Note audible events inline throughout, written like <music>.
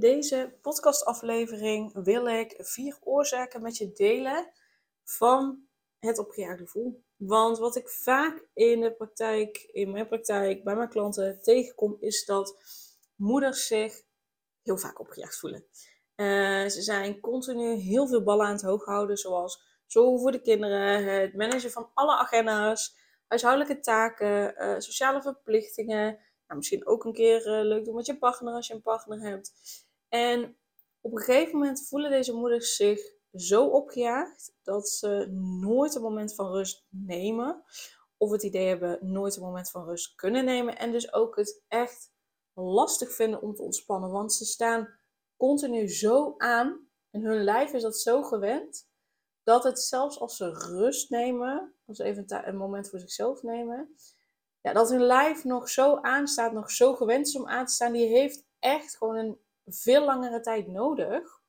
In deze podcastaflevering wil ik vier oorzaken met je delen van het opgejaagde gevoel. Want wat ik vaak in de praktijk, in mijn praktijk, bij mijn klanten tegenkom, is dat moeders zich heel vaak opgejaagd voelen. Uh, ze zijn continu heel veel ballen aan het hoog houden, zoals zorgen voor de kinderen, het managen van alle agenda's, huishoudelijke taken, uh, sociale verplichtingen, nou, misschien ook een keer uh, leuk doen met je partner als je een partner hebt. En op een gegeven moment voelen deze moeders zich zo opgejaagd dat ze nooit een moment van rust nemen. Of het idee hebben nooit een moment van rust kunnen nemen. En dus ook het echt lastig vinden om te ontspannen. Want ze staan continu zo aan. En hun lijf is dat zo gewend. Dat het zelfs als ze rust nemen. Als ze even een moment voor zichzelf nemen ja, dat hun lijf nog zo aanstaat, nog zo gewend is om aan te staan, die heeft echt gewoon een veel langere tijd nodig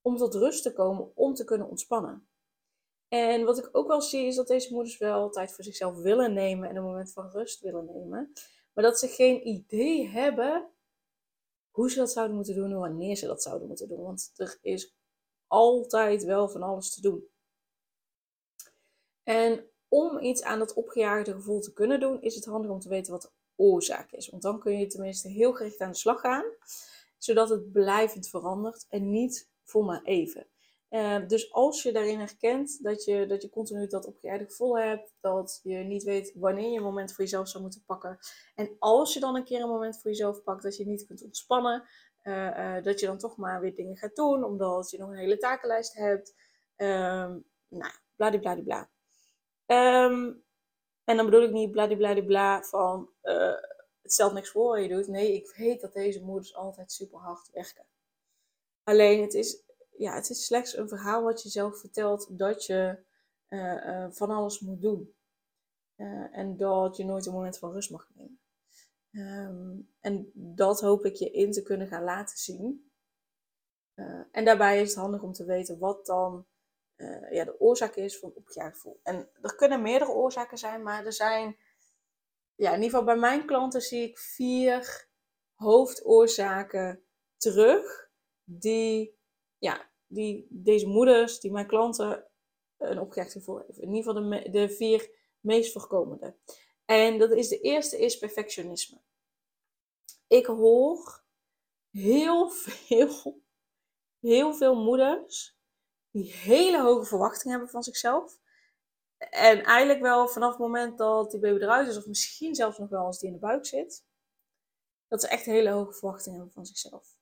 om tot rust te komen, om te kunnen ontspannen. En wat ik ook wel zie, is dat deze moeders wel tijd voor zichzelf willen nemen en een moment van rust willen nemen. Maar dat ze geen idee hebben hoe ze dat zouden moeten doen en wanneer ze dat zouden moeten doen. Want er is altijd wel van alles te doen. En om iets aan dat opgejaagde gevoel te kunnen doen, is het handig om te weten wat de oorzaak is. Want dan kun je tenminste heel gericht aan de slag gaan, zodat het blijvend verandert en niet voor maar even. Uh, dus als je daarin herkent dat je, dat je continu dat opgejaagde gevoel hebt, dat je niet weet wanneer je een moment voor jezelf zou moeten pakken. En als je dan een keer een moment voor jezelf pakt, dat je niet kunt ontspannen, uh, uh, dat je dan toch maar weer dingen gaat doen, omdat je nog een hele takenlijst hebt. Ehm, nou, bladibladibla. Bla. Um, en dan bedoel ik niet bladibladibla van het stelt niks voor wat je doet. Nee, ik weet dat deze moeders altijd super hard werken. Alleen het is, ja, het is slechts een verhaal wat je zelf vertelt dat je uh, uh, van alles moet doen. en dat je nooit een moment van rust mag nemen. Um, en dat hoop ik je in te kunnen gaan laten zien. en daarbij is het handig om te weten wat dan ja, de oorzaak is van opjaaggevoel. En er kunnen meerdere oorzaken zijn, maar er zijn, ja, in ieder geval bij mijn klanten zie ik vier hoofdoorzaken terug die, ja, die deze moeders, die mijn klanten een opgejaagd gevoel hebben. In ieder geval de, de vier meest voorkomende. En dat is de eerste is perfectionisme. Ik hoor heel veel, heel veel moeders die hele hoge verwachtingen hebben van zichzelf. En eigenlijk wel vanaf het moment dat die baby eruit is, of misschien zelfs nog wel als die in de buik zit, dat ze echt hele hoge verwachtingen hebben van zichzelf.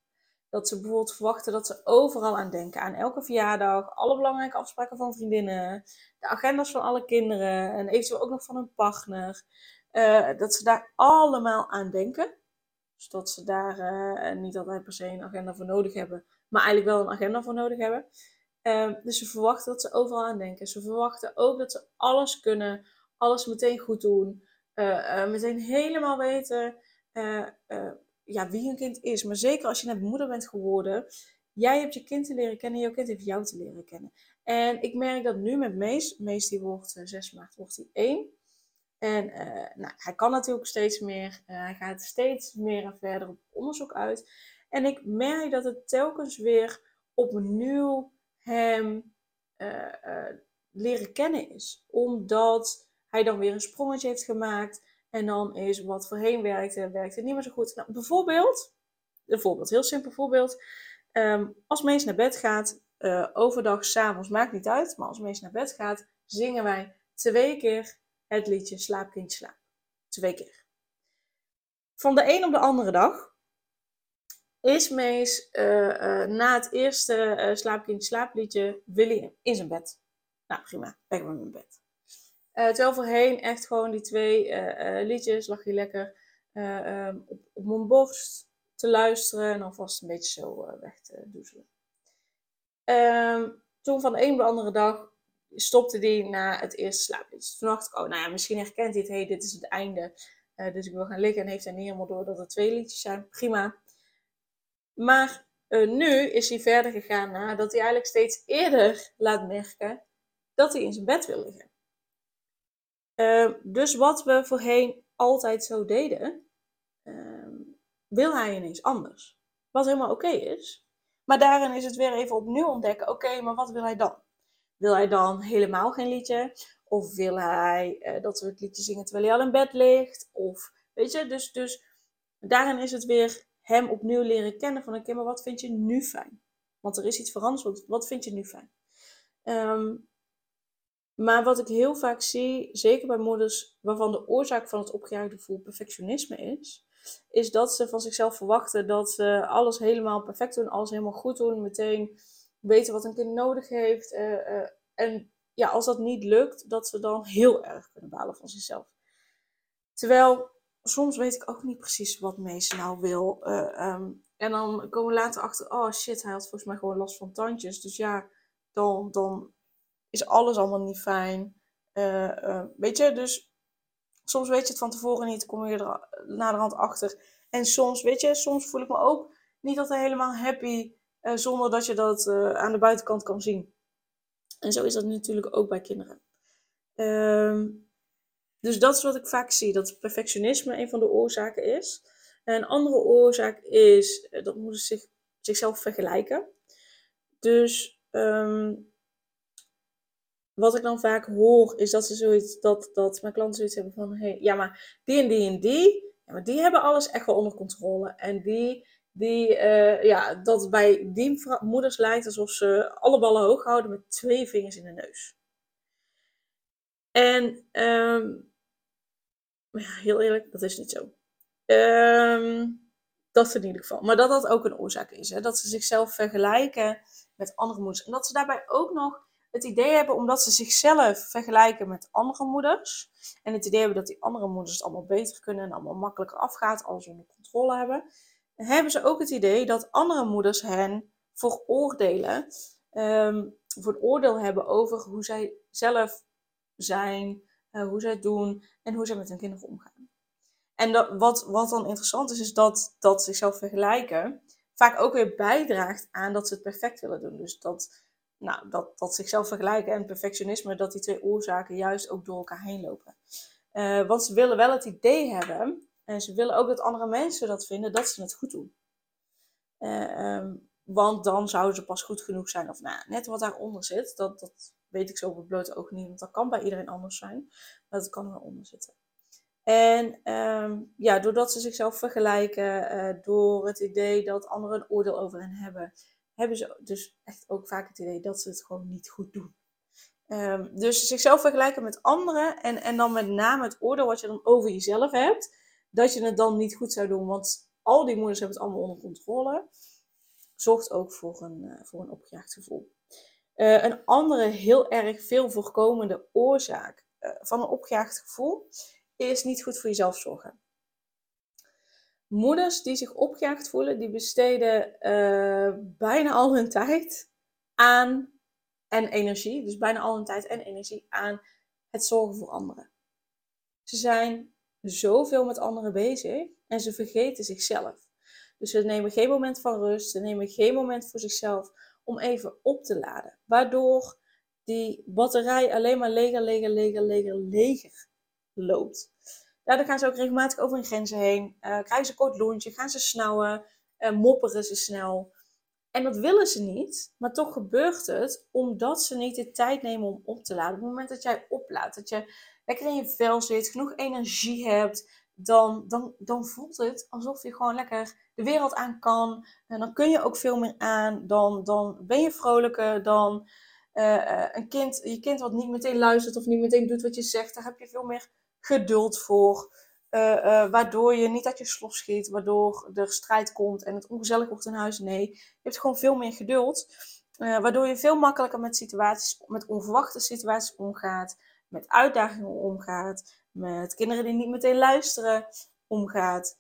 Dat ze bijvoorbeeld verwachten dat ze overal aan denken. Aan elke verjaardag, alle belangrijke afspraken van vriendinnen, de agenda's van alle kinderen en eventueel ook nog van hun partner. Uh, dat ze daar allemaal aan denken. Dus dat ze daar uh, niet altijd per se een agenda voor nodig hebben, maar eigenlijk wel een agenda voor nodig hebben. Um, dus ze verwachten dat ze overal aan denken. Ze verwachten ook dat ze alles kunnen, alles meteen goed doen, uh, uh, meteen helemaal weten uh, ja, wie hun kind is. Maar zeker als je net moeder bent geworden, jij hebt je kind te leren kennen, jouw kind heeft jou te leren kennen. En ik merk dat nu met Mees, Mees die wordt 6 maart, wordt hij 1. En nou, hij kan natuurlijk steeds meer, hij gaat steeds meer en verder op onderzoek uit. En ik merk dat het telkens weer opnieuw hem uh, uh, leren kennen is. Omdat hij dan weer een sprongetje heeft gemaakt. En dan is wat voorheen werkte, werkte niet meer zo goed. Nou, bijvoorbeeld, een voorbeeld, heel simpel voorbeeld. Um, als Mees naar bed gaat, uh, overdag, s'avonds, maakt niet uit. Maar als Mees naar bed gaat, zingen wij twee keer het liedje Slaap, kind, slaap. Twee keer. Van de een op de andere dag is Mees uh, uh, na het eerste uh, slaapkind slaapliedje Willy in zijn bed. Nou prima, we hem in bed. terwijl voorheen echt gewoon die twee liedjes lag hij lekker um, op, op, mijn borst. te luisteren en alvast een beetje zo weg te doezelen. Ehm, toen van de een op de andere dag stopte die na het eerste slaapliedje. Toen dacht ik, oh nou ja, misschien herkent hij het, hey, dit is het einde. Dus ik wil gaan liggen en heeft hij niet helemaal door dat er twee liedjes zijn. Prima. Maar uh, nu is hij verder gegaan naar dat hij eigenlijk steeds eerder laat merken dat hij in zijn bed wil liggen. Uh, dus wat we voorheen altijd zo deden, ehm, wil hij ineens anders. Wat helemaal oké is. Maar daarin is het weer even opnieuw ontdekken, oké, maar wat wil hij dan? Wil hij dan helemaal geen liedje? Of wil hij uh, dat we het liedje zingen terwijl hij al in bed ligt? Of, weet je, dus, dus daarin is het weer hem opnieuw leren kennen van, oké, maar wat vind je nu fijn? Want er is iets veranderd, wat, vind je nu fijn? Um, maar wat ik heel vaak zie, zeker bij moeders waarvan de oorzaak van het opgejaagde gevoel perfectionisme is, is dat ze van zichzelf verwachten dat ze alles helemaal perfect doen, alles helemaal goed doen, meteen weten wat een kind nodig heeft. Uh, uh, en ja, als dat niet lukt, dat ze dan heel erg kunnen balen van zichzelf. Terwijl soms weet ik ook niet precies wat Mees nou wil. Uh, um, en dan komen we later achter, oh shit, hij had volgens mij gewoon last van tandjes. Dus ja, dan, dan is alles allemaal niet fijn. Uh, weet je, dus soms weet je het van tevoren niet, kom je er naderhand achter. En soms, weet je, soms voel ik me ook niet altijd helemaal happy zonder dat je dat aan de buitenkant kan zien. En zo is dat natuurlijk ook bij kinderen. Ehm, dus dat is wat ik vaak zie, dat perfectionisme een van de oorzaken is. een andere oorzaak is dat moeders zich, zichzelf vergelijken. Dus um, wat ik dan vaak hoor, is dat ze zoiets, dat, dat mijn klanten zoiets hebben van, hey, ja, maar die en die en die, ja, maar die hebben alles echt wel onder controle. En die, die uh, ja, dat bij die moeders lijkt alsof ze alle ballen hoog houden met twee vingers in de neus. En, um, ja, heel eerlijk, dat is niet zo. Um, dat in ieder geval. Maar dat dat ook een oorzaak is. Hè? Dat ze zichzelf vergelijken met andere moeders. En dat ze daarbij ook nog het idee hebben, omdat ze zichzelf vergelijken met andere moeders. En het idee hebben dat die andere moeders het allemaal beter kunnen en allemaal makkelijker afgaat, alles onder controle hebben. Hebben ze ook het idee dat andere moeders hen veroordelen, um, voor een oordeel hebben over hoe zij zelf zijn, uh, hoe zij het doen en hoe zij met hun kinderen omgaan. En dat, wat, wat dan interessant is, is dat, dat zichzelf vergelijken vaak ook weer bijdraagt aan dat ze het perfect willen doen. Dus dat nou, dat, dat zichzelf vergelijken en perfectionisme, dat die twee oorzaken juist ook door elkaar heen lopen. Uh, want ze willen wel het idee hebben, en ze willen ook dat andere mensen dat vinden, dat ze het goed doen. Uh, want dan zouden ze pas goed genoeg zijn. Of nou, net wat daaronder zit, dat, dat weet ik zo op het blote oog niet. Want dat kan bij iedereen anders zijn. Maar dat kan eronder zitten. En um, ja, doordat ze zichzelf vergelijken, uh, door het idee dat anderen een oordeel over hen hebben, hebben ze dus echt ook vaak het idee dat ze het gewoon niet goed doen. Um, dus zichzelf vergelijken met anderen en, en dan met name het oordeel wat je dan over jezelf hebt, dat je het dan niet goed zou doen. Want al die moeders hebben het allemaal onder controle. Zorgt ook voor een, uh, voor een opgejaagd gevoel. Uh, een andere heel erg veel voorkomende oorzaak uh, van een opgejaagd gevoel is niet goed voor jezelf zorgen moeders die zich opgejaagd voelen, die besteden bijna al hun tijd aan en energie, dus bijna al hun tijd en energie aan het zorgen voor anderen. Ze zijn zoveel met anderen bezig en ze vergeten zichzelf. Dus ze nemen geen moment van rust, ze nemen geen moment voor zichzelf om even op te laden. Waardoor die batterij alleen maar leger, leger, leger, leger, leger loopt. Daardoor gaan ze ook regelmatig over hun grenzen heen. Uh, krijgen ze kort lontje, gaan ze snauwen, uh, mopperen ze snel. En dat willen ze niet, maar toch gebeurt het omdat ze niet de tijd nemen om op te laden. Op het moment dat jij oplaadt, dat je lekker in je vel zit, genoeg energie hebt, dan, dan, dan voelt het alsof je gewoon lekker de wereld aan kan. En dan kun je ook veel meer aan. Dan, dan ben je vrolijker dan uh, een kind, je kind wat niet meteen luistert of niet meteen doet wat je zegt. Daar heb je veel meer geduld voor. Uh, waardoor je niet uit je slof schiet, waardoor er strijd komt en het ongezellig wordt in huis. Nee, je hebt gewoon veel meer geduld. Waardoor je veel makkelijker met situaties, met onverwachte situaties omgaat, met uitdagingen omgaat, met kinderen die niet meteen luisteren omgaat.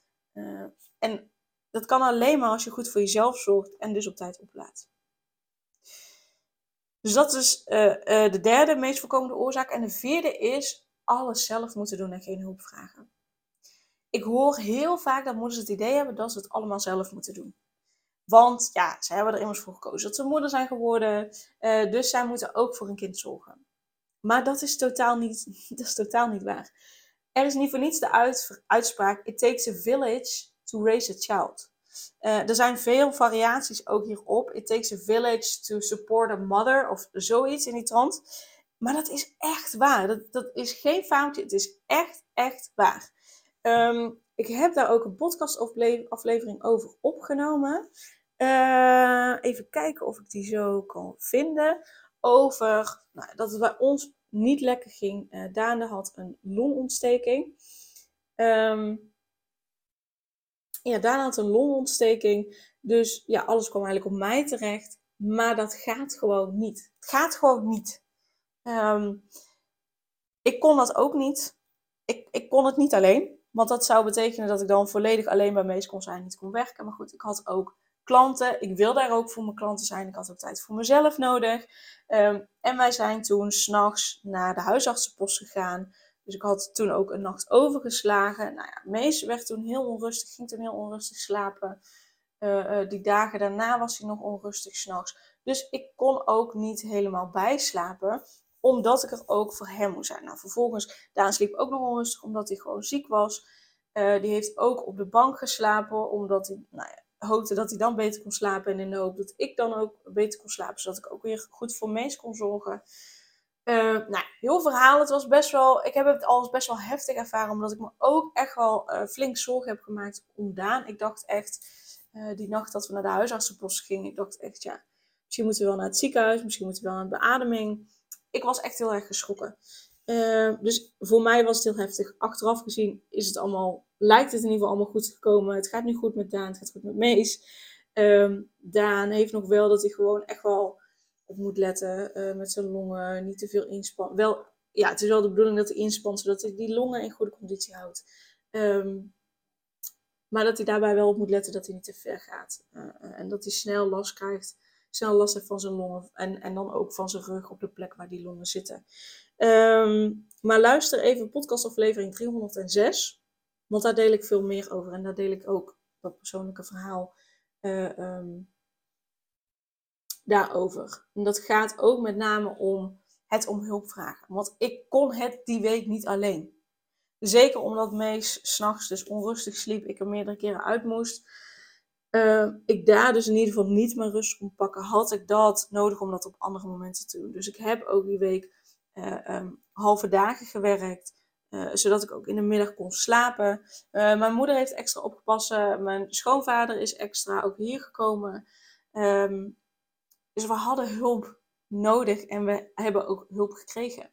en dat kan alleen maar als je goed voor jezelf zorgt en dus op tijd oplaat. Dus dat is uh, de derde meest voorkomende oorzaak. En de vierde is alles zelf moeten doen en geen hulp vragen. Ik hoor heel vaak dat moeders het idee hebben dat ze het allemaal zelf moeten doen. Want ja, ze hebben er immers voor gekozen dat ze moeder zijn geworden. Dus zij moeten ook voor een kind zorgen. Maar dat is totaal niet, <laughs> dat is totaal niet waar. Er is niet voor niets de uitspraak: It takes a village to raise a child. Uh, er zijn veel variaties ook hierop. It takes a village to support a mother of zoiets in die trant. Maar dat is echt waar. Dat, dat is geen foutje. Het is echt, echt waar. Um, ik heb daar ook een podcastaflevering over opgenomen. Uh, even kijken of ik die zo kan vinden. Over nou, dat het bij ons niet lekker ging. Daan had een longontsteking. Um, ja, Daan had een longontsteking. Dus ja, alles kwam eigenlijk op mij terecht. Maar dat gaat gewoon niet. Het gaat gewoon niet. Um, ik kon dat ook niet. Ik, ik kon het niet alleen. Want dat zou betekenen dat ik dan volledig alleen bij Mees kon zijn, niet kon werken. Maar goed, ik had ook klanten. Ik wil daar ook voor mijn klanten zijn. Ik had ook tijd voor mezelf nodig. Um, en wij zijn toen s'nachts naar de huisartsenpost gegaan. Dus ik had toen ook een nacht overgeslagen. Nou ja, Mees werd toen heel onrustig, ging toen heel onrustig slapen. Uh, uh, die dagen daarna was hij nog onrustig s'nachts. Dus ik kon ook niet helemaal bijslapen omdat ik er ook voor hem moest zijn. Nou, vervolgens, Daan sliep ook nog onrustig omdat hij gewoon ziek was. Uh, die heeft ook op de bank geslapen, omdat hij nou ja, hoopte dat hij dan beter kon slapen. En in de hoop dat ik dan ook beter kon slapen, zodat ik ook weer goed voor Mees kon zorgen. Uh, nou, heel verhaal. Het was best wel. Ik heb het alles best wel heftig ervaren, omdat ik me ook echt wel uh, flink zorgen heb gemaakt om Daan. Ik dacht echt, uh, die nacht dat we naar de huisartsenpost gingen, ik dacht echt, ja, misschien moeten we wel naar het ziekenhuis, misschien moeten we wel naar de beademing ik was echt heel erg geschrokken. Uh, dus voor mij was het heel heftig. Achteraf gezien is het allemaal, lijkt het in ieder geval allemaal goed gekomen. Het gaat nu goed met Daan, het gaat goed met Mees. Uh, Daan heeft nog wel dat hij gewoon echt wel op moet letten uh, met zijn longen. Niet te veel inspannen. Wel, ja, het is wel de bedoeling dat hij inspant, zodat hij die longen in goede conditie houdt. Um, maar dat hij daarbij wel op moet letten dat hij niet te ver gaat. Eh, en dat hij snel last krijgt snel last heeft van zijn longen. En, en dan ook van zijn rug op de plek waar die longen zitten. Um, maar luister even podcastaflevering 306. Want daar deel ik veel meer over. En daar deel ik ook dat persoonlijke verhaal uh, um, daarover. En dat gaat ook met name om het om hulp vragen. Want ik kon het die week niet alleen. Zeker omdat Mees s'nachts dus onrustig sliep. Ik er meerdere keren uit moest uh, ik daar dus in ieder geval niet mijn rust kon pakken, had ik dat nodig om dat op andere momenten te doen. Dus ik heb ook die week um, halve dagen gewerkt, uh, zodat ik ook in de middag kon slapen. mijn moeder heeft extra opgepast, mijn schoonvader is extra ook hier gekomen. Um, dus we hadden hulp nodig en we hebben ook hulp gekregen.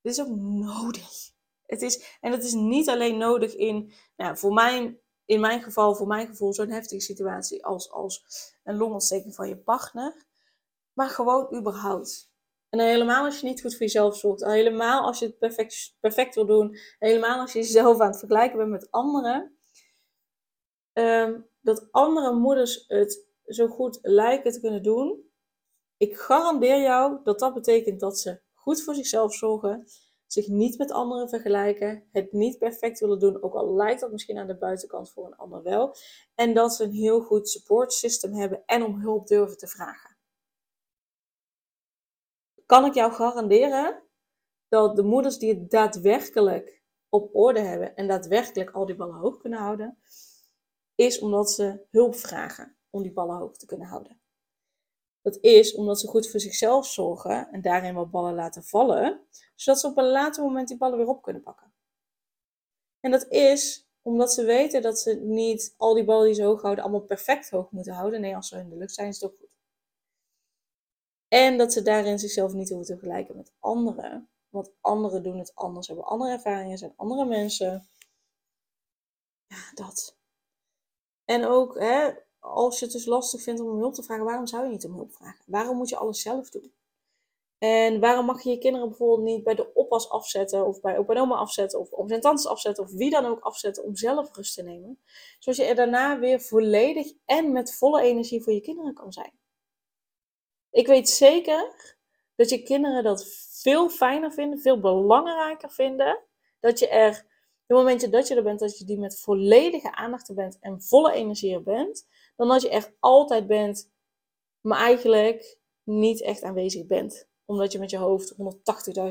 Dit is ook nodig. Het is, en het is niet alleen nodig in, nou, voor mijn in mijn geval, voor mijn gevoel, zo'n heftige situatie als, als een longontsteking van je partner. Maar gewoon überhaupt. En helemaal als je niet goed voor jezelf zorgt. Helemaal als je het perfect, perfect wil doen. Helemaal als je jezelf aan het vergelijken bent met anderen. Ehm, dat andere moeders het zo goed lijken te kunnen doen. Ik garandeer jou dat dat betekent dat ze goed voor zichzelf zorgen zich niet met anderen vergelijken, het niet perfect willen doen, ook al lijkt dat misschien aan de buitenkant voor een ander wel. En dat ze een heel goed support system hebben en om hulp durven te vragen. Kan ik jou garanderen dat de moeders die het daadwerkelijk op orde hebben en daadwerkelijk al die ballen hoog kunnen houden, is omdat ze hulp vragen om die ballen hoog te kunnen houden. Dat is omdat ze goed voor zichzelf zorgen en daarin wat ballen laten vallen, zodat ze op een later moment die ballen weer op kunnen pakken. En dat is omdat ze weten dat ze niet al die ballen die ze hoog houden allemaal perfect hoog moeten houden. Nee, als ze in de lucht zijn, is het ook. En dat ze daarin zichzelf niet hoeven te vergelijken met anderen. Want anderen doen het anders, hebben andere ervaringen, zijn andere mensen. Ja, dat. En ook, hè, als je het dus lastig vindt om hulp te vragen, waarom zou je niet om hulp vragen? Waarom moet je alles zelf doen? En waarom mag je je kinderen bijvoorbeeld niet bij de oppas afzetten, of bij opa en oma afzetten, of om zijn tantes afzetten, of wie dan ook afzetten, om zelf rust te nemen? Zodat je er daarna weer volledig en met volle energie voor je kinderen kan zijn. Ik weet zeker dat je kinderen dat veel fijner vinden, veel belangrijker vinden. Dat je er, het momentje dat je er bent, dat je die met volledige aandacht er bent en volle energie er bent. Dan dat je echt altijd bent, maar eigenlijk niet echt aanwezig bent. Omdat je met je hoofd 180.000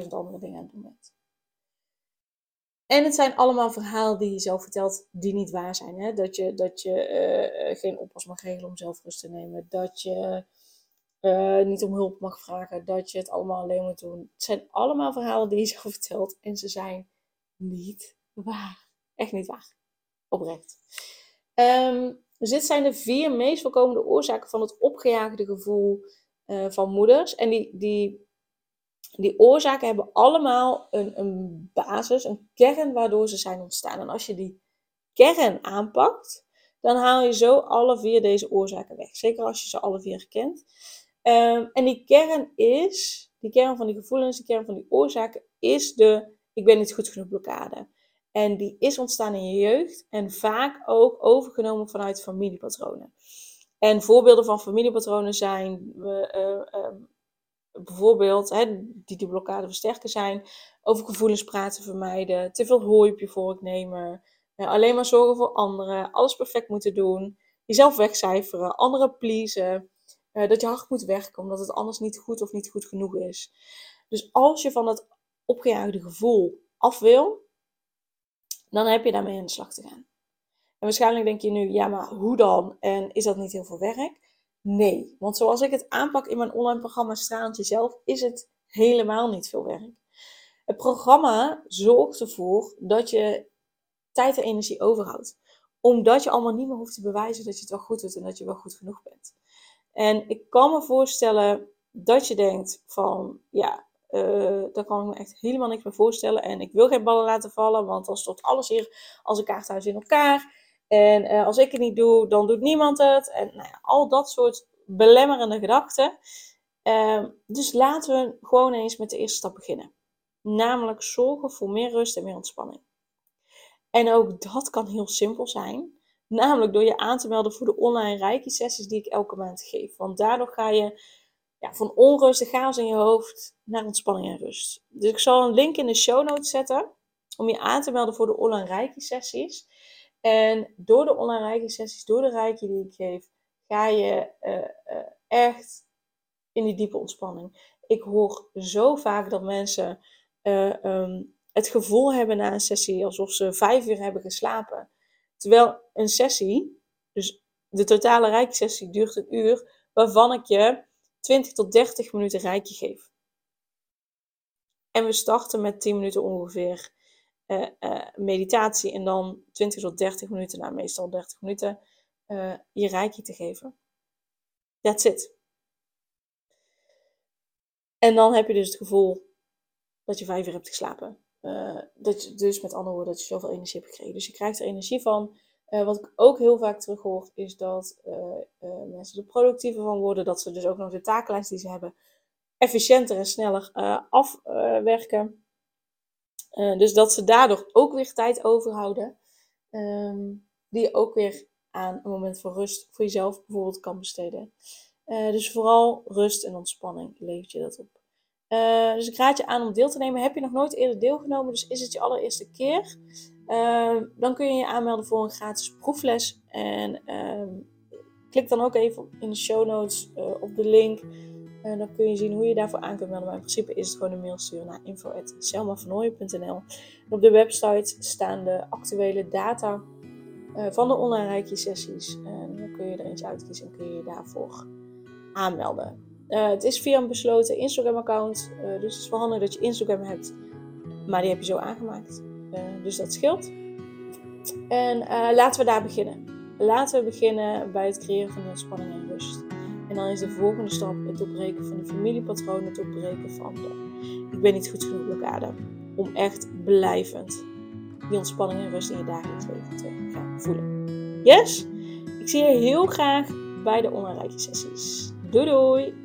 andere dingen aan het doen bent. En het zijn allemaal verhalen die je zelf vertelt die niet waar zijn. Hè? Dat je, dat je uh, geen oppas mag regelen om zelf rust te nemen. Dat je uh, niet om hulp mag vragen, dat je het allemaal alleen moet doen. Het zijn allemaal verhalen die je zo <laughs> vertelt en ze zijn niet waar. Echt niet waar. Oprecht. Um, dus dit zijn de vier meest voorkomende oorzaken van het opgejaagde gevoel uh, van moeders. En die, die, die oorzaken hebben allemaal een, een basis, een kern waardoor ze zijn ontstaan. En als je die kern aanpakt, dan haal je zo alle vier deze oorzaken weg. Zeker als je ze alle vier herkent. Um, en die kern is, die kern van die gevoelens, die kern van die oorzaken, is de ik ben niet goed genoeg blokkade. En die is ontstaan in je jeugd en vaak ook overgenomen vanuit familiepatronen. En voorbeelden van familiepatronen zijn uh, bijvoorbeeld, hè, die die blokkade versterken zijn, over gevoelens praten vermijden, te veel hooi op je vork nemen, alleen maar zorgen voor anderen, alles perfect moeten doen, jezelf wegcijferen, anderen pleasen. Uh, dat je hard moet werken, omdat het anders niet goed of niet goed genoeg is. Dus als je van dat opgejaagde gevoel af wil, dan heb je daarmee aan de slag te gaan. En waarschijnlijk denk je nu, ja, maar hoe dan? En is dat niet heel veel werk? Nee, want zoals ik het aanpak in mijn online programma Straalend Jezelf, is het helemaal niet veel werk. Het programma zorgt ervoor dat je tijd en energie overhoudt. Omdat je allemaal niet meer hoeft te bewijzen dat je het wel goed doet en dat je wel goed genoeg bent. En ik kan me voorstellen dat je denkt van, ja, uh, daar kan ik me echt helemaal niks meer voorstellen. En ik wil geen ballen laten vallen, want dan stort alles hier als een kaarthuis in elkaar. En uh, als ik het niet doe, dan doet niemand het. En nou al dat soort belemmerende gedachten. Uh, dus laten we gewoon eens met de eerste stap beginnen. Namelijk zorgen voor meer rust en meer ontspanning. En ook dat kan heel simpel zijn. Namelijk door je aan te melden voor de online reiki-sessies die ik elke maand geef. Want daardoor ga je ja, van onrust en chaos in je hoofd naar ontspanning en rust. Dus ik zal een link in de show notes zetten om je aan te melden voor de online reiki-sessies. En door de online reiki-sessies, door de reiki die ik geef, ga je uh, uh, echt in die diepe ontspanning. Ik hoor zo vaak dat mensen uh, um, het gevoel hebben na een sessie alsof ze vijf uur hebben geslapen. Terwijl een sessie, dus de totale reiki-sessie duurt een uur, waarvan ik je 20 tot 30 minuten rijkje geef. En we starten met 10 minuten ongeveer uh, uh, meditatie en dan 20 tot 30 minuten, nou meestal 30 minuten, uh, je rijkje te geven. That's it. En dan heb je dus het gevoel dat je vijf uur hebt geslapen. Dat je dus met andere woorden dat je zoveel energie hebt gekregen. Dus je krijgt er energie van. Uh, wat ik ook heel vaak terughoor, is dat uh, mensen er productiever van worden. Dat ze dus ook nog de takenlijst die ze hebben efficiënter en sneller afwerken. dus dat ze daardoor ook weer tijd overhouden. Um, die je ook weer aan een moment van rust voor jezelf bijvoorbeeld kan besteden. dus vooral rust en ontspanning levert je dat op. dus ik raad je aan om deel te nemen. Heb je nog nooit eerder deelgenomen, dus is het je allereerste keer? Uh, dan kun je je aanmelden voor een gratis proefles. En uh, klik dan ook even in de show notes uh, op de link. En dan kun je zien hoe je daarvoor aan kunt melden. Maar in principe is het gewoon een mail sturen naar info.selmavanooien.nl. Op de website staan de actuele data eh, van de online rijkje sessies. En dan kun je er eentje uitkiezen en kun je je daarvoor aanmelden. Uh, het is via een besloten Instagram account. Uh, dus het is wel handig dat je Instagram hebt. Maar die heb je zo aangemaakt. Eh, dus dat scheelt. En laten we daar beginnen. Laten we beginnen bij het creëren van ontspanning en rust. En dan is de volgende stap het doorbreken van de familiepatronen, het doorbreken van de ik ben niet goed genoeg blokkade. Om echt blijvend die ontspanning en rust in je dagelijks leven te gaan voelen. Yes? Ik zie je heel graag bij de online sessies. Doei doei!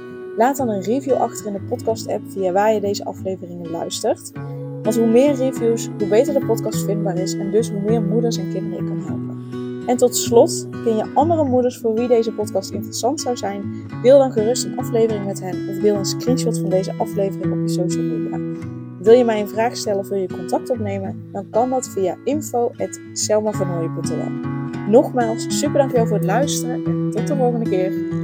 Laat dan een review achter in de podcast-app via waar je deze afleveringen luistert. Want hoe meer reviews, hoe beter de podcast vindbaar is en dus hoe meer moeders en kinderen ik kan helpen. En tot slot, ken je andere moeders voor wie deze podcast interessant zou zijn? Deel dan gerust een aflevering met hen of deel een screenshot van deze aflevering op je social media. Wil je mij een vraag stellen of wil je contact opnemen? Dan kan dat via info.selmavanhooien.nl Nogmaals, super dankjewel voor het luisteren en tot de volgende keer.